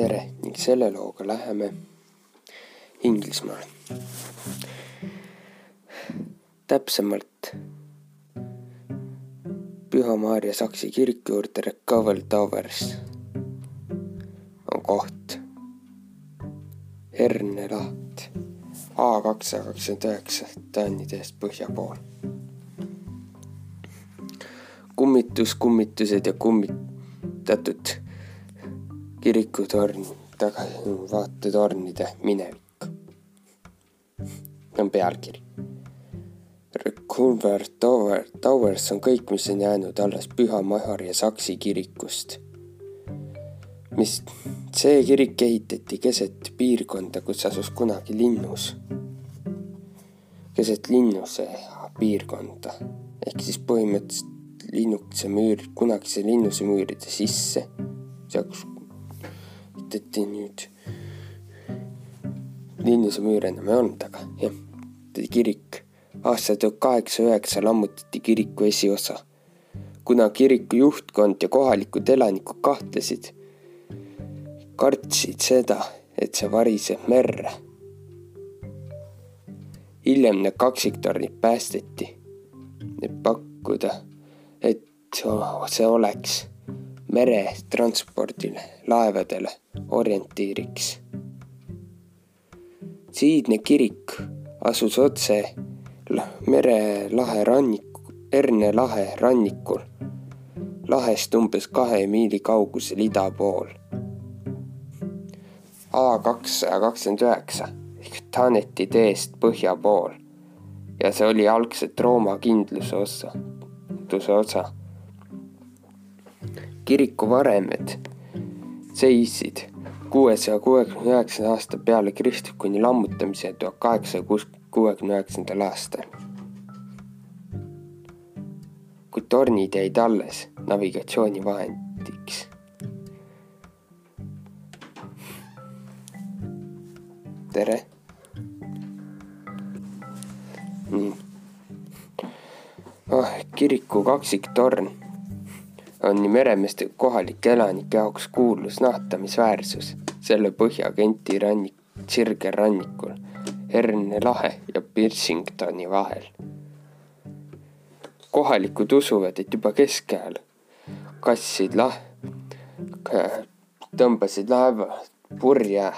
tere ning selle looga läheme Inglismaale. täpsemalt Püha Maarja Saksi kiriku juurde Recover Towers on koht. Herne laht A kakssada kakskümmend üheksa tonnide eest põhja pool. kummitus, kummitused ja kummitatud kirikutorn, taga vaatetornide minevik. on pealkiri. Recover Tower, Towers on kõik, mis on jäänud alles Püha Maarja Saksi kirikust mis see kirik ehitati keset piirkonda, kus asus kunagi linnus. keset linnuse piirkonda ehk siis põhimõtteliselt linnukese müür, kunagise linnuse müüride sisse. seal, kus ehitati nüüd, linnuse müüre enam ei olnud, aga jah, kirik. aastal tuhat kaheksa üheksa lammutati kiriku esiosa kuna kiriku juhtkond ja kohalikud elanikud kahtlesid kartsid seda, et see variseb merre. hiljem need kaksiktornid päästeti, et pakkuda, et see oleks meretranspordile, laevadele orientiiriks. siidne kirik asus otse merelahe ranniku, Erne lahe rannikul, lahest umbes kahe miili kaugusel ida pool A kakssada kakskümmend üheksa ehk Taneti teest põhja pool ja see oli algselt Rooma kindluse osa, osa. Kiriku varemed seisid kuuesaja kuuekümne üheksanda aasta peale Kristi kuni lammutamise tuhat kaheksasaja kuuekümne üheksandal aastal. kuid tornid jäid alles navigatsioonivahendiks tere. nii. oh, kiriku kaksiktorn on nii meremeeste kui kohalike elanike jaoks kuulus nahtamisväärsus selle Põhja-Kenti rannik, sirgel rannikul, Herne lahe ja Pirsingtoni vahel. kohalikud usuvad, et juba keskajal kassid lah-, tõmbasid laeva purje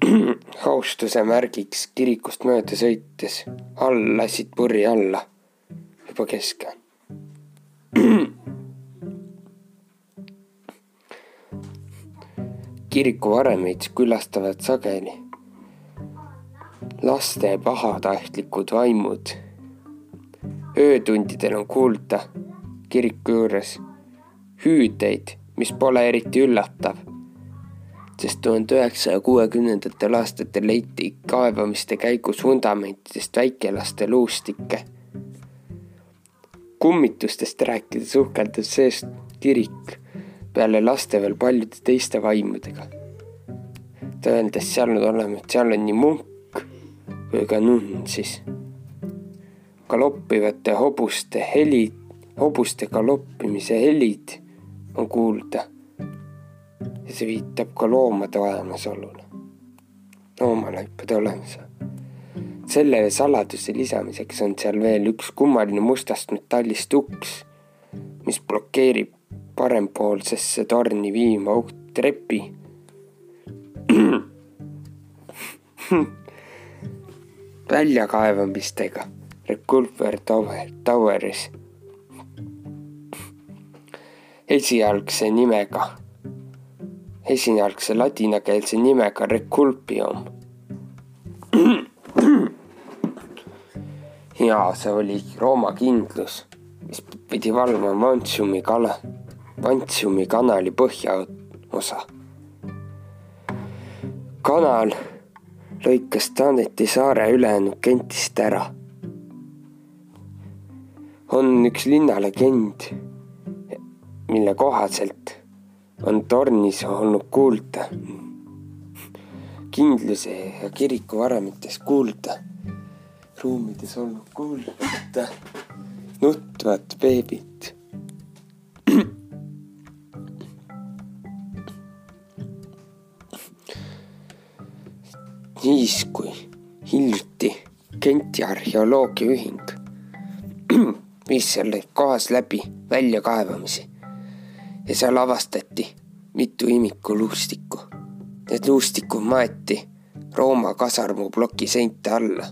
austuse märgiks kirikust mööda sõites all lasid purje alla juba keskel. kiriku varemeid külastavad sageli laste pahatahtlikud vaimud. öötundidel on kuulda kiriku juures hüüdeid, mis pole eriti üllatav sest tuhande üheksasaja kuuekümnendatel aastatel leiti kaevamiste käigus vundamentidest väikelaste luustikke. kummitustest rääkides uhkeldas seest kirik peale laste veel paljude teiste vaimudega. ta öeldes seal on olemas, seal on nii munk kui ka nunn siis. galoppivate hobuste helid, hobuste galoppimise helid on kuulda ja see viitab ka loomade olemasolule, loomalaipade olemasolu. selle saladuse lisamiseks on seal veel üks kummaline mustast metallist uks, mis blokeerib parempoolsesse torni viima ukt trepi. väljakaevamistega Reculver Tower, Toweris esialgse nimega esialgse ladinakeelse nimega Reculpium. ja see oli Rooma kindlus, mis pidi valvama Mantiumi kala, Mantiumi kanali põhjaosa. kanal lõikas Taaneti saare ülejäänud Kentist ära. on üks linnalegend, mille kohaselt on tornis olnud kuulda. kindluse ja kiriku varemites kuulda, ruumides olnud kuulda nutvat beebit. Siis, kui hiljuti Genti arheoloogiaühing viis selle kohas läbi väljakaevamisi ja seal avastati mitu imikuluustikku. Need luustikud maeti Rooma kasarmuploki seinte alla.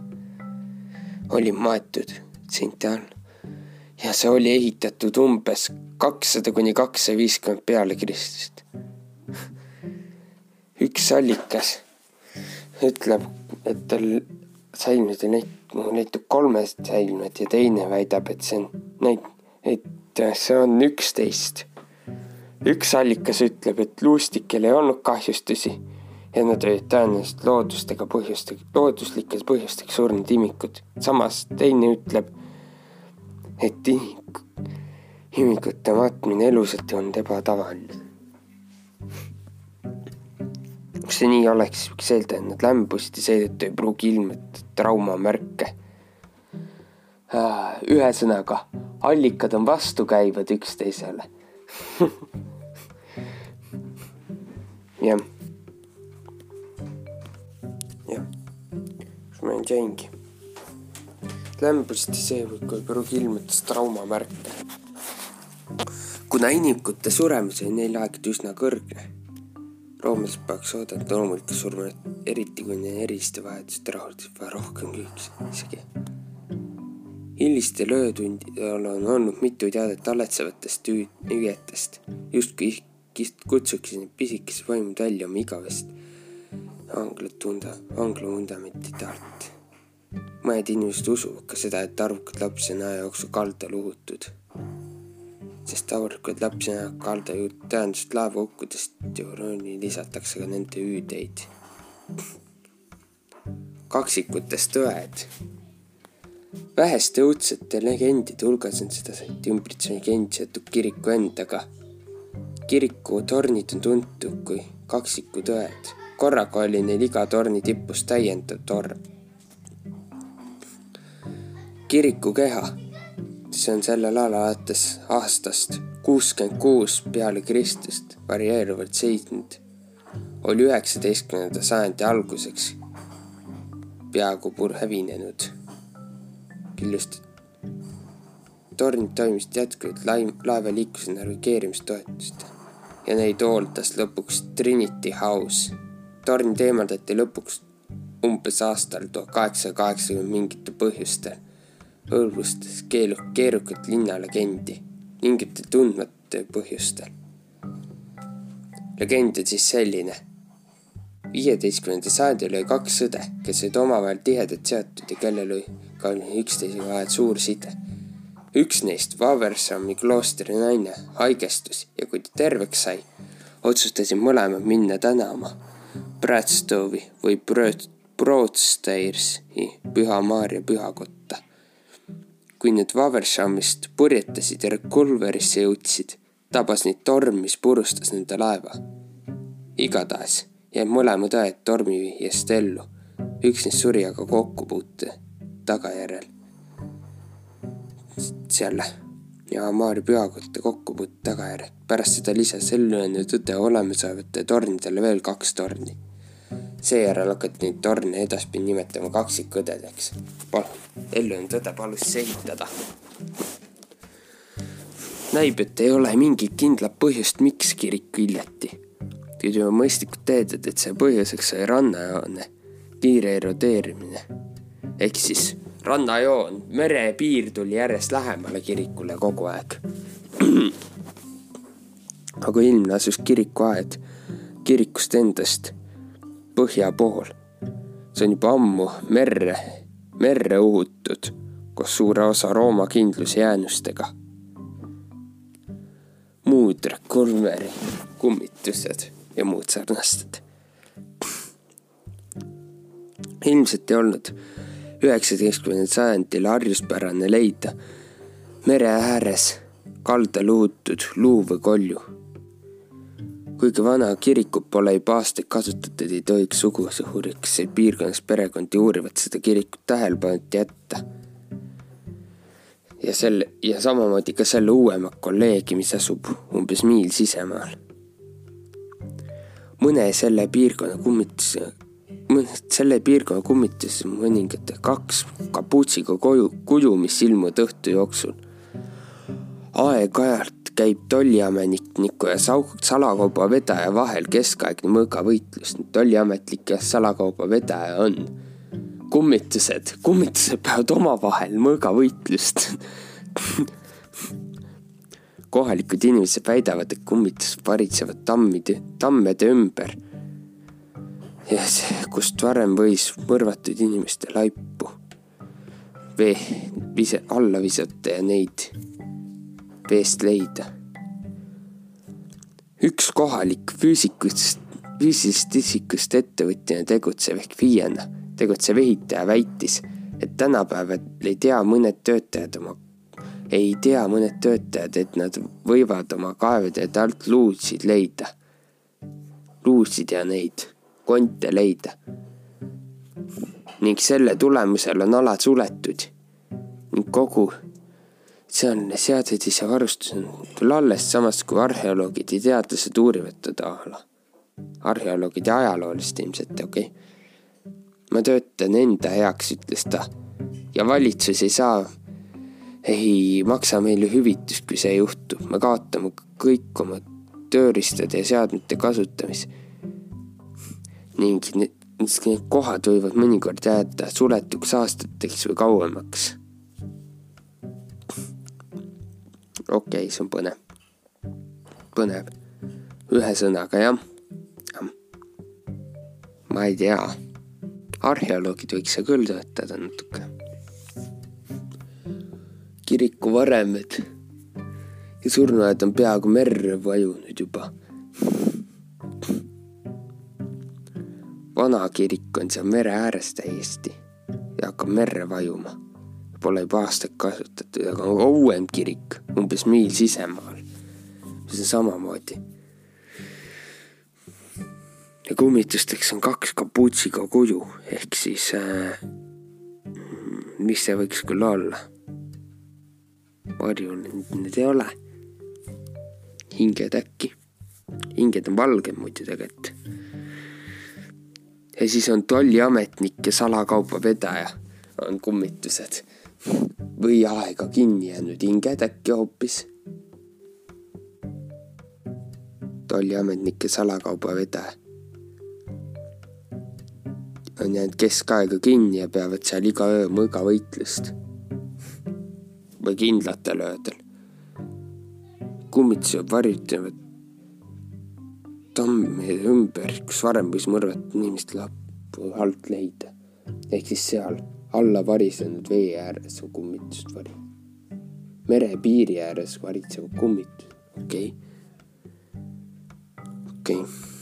oli maetud seinte alla ja see oli ehitatud umbes kakssada kuni kakssada viiskümmend peale Kristust. üks allikas ütleb, et tal säilmed ja näit-, näitab kolmest säilmet ja teine väidab, et see on näit-, et see on üksteist. üks allikas ütleb, et luustikel ei olnud kahjustusi ja nad olid tõenäoliselt loodustega põhjustega, looduslikes põhjustega surnud imikud. samas teine ütleb, et imik, imikute matmine elusalt olnud ebatavaline. Kui see nii oleks, võiks eelda, et lämbusid ja seetõttu ei pruugi ilmneda traumamärke. Äh, ühesõnaga, allikad on vastukäivad üksteisele jah ma nüüd jäingi. lämbusti seekord ei pruugi ilmutada traumamärke. kuna inimkute suremus oli neil aegade üsna kõrge, roomlased peaks oodata loomulikku surma, eriti kui neil eriliste vajaduste rahuldamiseks vaja rohkem küüks isegi. hilistel öötundidel on olnud mitu teadet aletsevatest hüüetest, justkui kutsuksid need pisikesed vaimud välja oma igavest vanglat tunda, vangla vundamenti alt. mõned inimesed usuvad ka seda, et arvukad lapsi on aja jooksul kaldal uhutud. Sest arvukad lapsi näevad kalda juurde tõenäoliselt laevahukkudest Euroni lisatakse ka nende hüüdeid. kaksikutest tõed. väheste õudsete legendide hulgas on sedasõitu ümbritsev legend seotud kiriku endaga. kiriku tornid on tuntud kui kaksikutõed korraga oli neil iga torni tipus täiendav torn. kiriku keha, see on sellel alal alates aastast kuuskümmend kuus peale Kristust varieeruvalt seisnud, oli üheksateistkümnenda sajandi alguseks peaaegu pur hävinenud. killust tornid toimisid jätkuvalt laevaliikluse navigeerimistoetust. Ja neid hooldas lõpuks Trinity House. Torn eemaldati lõpuks umbes aastal tuhat kaheksasada kaheksakümmend mingitel põhjustel, hõlbustas keelu-, keerukat linnalegendi mingitel tundmatul põhjustel. legend on siis selline. viieteistkümnendal sajandil oli kaks õde, kes olid omavahel tihedalt seotud ja kellel oli ka üksteise vahel suur side. üks neist, Waversami kloostri naine, haigestus ja kui ta terveks sai, otsustasid mõlemad minna tänama Bradstove'i või Broadstairsi Püha Maarja pühakotta. Kui need Wavershamist purjetasid ja Culverisse jõudsid, tabas neid torm, mis purustas nende laeva. igatahes jäid mõlemad õed tormivihjest ellu, üks neist suri aga kokkupuute tagajärjel. seal ja Maarja pühakotta kokkupuute tagajärjel. pärast seda lisas ellujäänud õde olemasolevate tornidele veel kaks torni seejärel hakati neid torne edaspidi nimetama kaksikõdedeks. palun, Ellen Tõde palus selgitada. näib, et ei ole mingit kindlat põhjust, miks kirik viljati. juba mõistlikult teadad, et see põhjuseks sai rannajoone kiire erodeerimine. ehk siis rannajoon, merepiir tuli järjest lähemale kirikule kogu aeg. aga ilmne asus kirikuaed kirikust endast põhja pool. see on juba ammu merre, merre uhutud koos suure osa Rooma kindluse jäänustega. muud Kulmeri kummitused ja muud sarnased. ilmselt ei olnud üheksateistkümnendal sajandil harjuspärane leida mere ääres kaldal uhutud luu või kolju kuigi vana kirikut pole juba aastaid kasutatud, ei tohiks sugusuhuriks piirkonnas perekondi uurivat seda kirikut tähelepanuta jätta. ja selle ja samamoodi ka selle uuema kolleegi, mis asub umbes miil sisemaal. mõne selle piirkonna kummituse, selle piirkonna kummitus mõningate kaks kapuutsiga koju, kuju, mis ilmuvad õhtu jooksul. aeg-ajalt käib tolliametniku ja salakauba vedaja vahel keskaegne mõõgavõitlus. tolliametnik ja salakauba vedaja on kummitused, kummitused peavad omavahel mõõgavõitlust. Kohalikud inimesed väidavad, et kummitused varitsevad tammide, tammede ümber. See, kust varem võis mõrvatud inimeste laipu vee vise, alla visata ja neid veest leida. üks kohalik füüsikust, füüsilisest isikust ettevõtjana tegutsev ehk FIE-na tegutsev ehitaja väitis, et tänapäeval ei tea mõned töötajad oma, ei tea mõned töötajad, et nad võivad oma kaevude alt luusid leida. luusid ja neid konte leida. ning selle tulemusel on alad suletud ning kogu sealne seadetis ja varustus on küll alles, samas kui arheoloogid ja teadlased uurivad teda ala. arheoloogid ja ajaloolased ilmselt, okei okay.. ma töötan enda heaks, ütles ta. ja valitsus ei saa, ei maksa meile hüvitist, kui see juhtub, me kaotame kõik oma tööriistade ja seadmete kasutamise ning need, need kohad võivad mõnikord jääda suletuks aastateks või kauemaks. Okei okay,, see on põnev. põnev. ühesõnaga jah, jah.. ma ei tea. arheoloogid võiks seal küll töötada natuke. kiriku varemed ja surnuaed on peaaegu merre vajunud juba vana kirik on seal mere ääres täiesti ja hakkab merre vajuma. Pole juba aastaid kasutatud, aga uuem kirik umbes miil sisemaal, mis on samamoodi. ja kummitusteks on kaks kapuutsiga kuju ehk siis äh, mis see võiks küll olla? varjul need ei ole. hinged äkki, hinged on valged muidu tegelikult ja siis on tolliametnik ja salakaubavedaja on kummitused. Või aega kinni jäänud hinged äkki hoopis. tolliametnik ja salakaubavedaja on jäänud keskaega kinni ja peavad seal iga öö mõõgavõitlust. või kindlatel öödel. kummitused varjutavad tammi ümber, kus varem võis mõrvat inimest lappu alt leida. ehk siis seal alla varisenud vee ääres on kummitused vari. merepiiri ääres varitsevad kummitused, okei okay.. okei okay.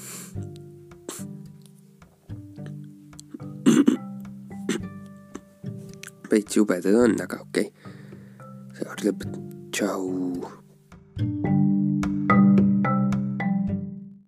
veits jubedad on, aga okei okay.. seekord lõpetan, tšau.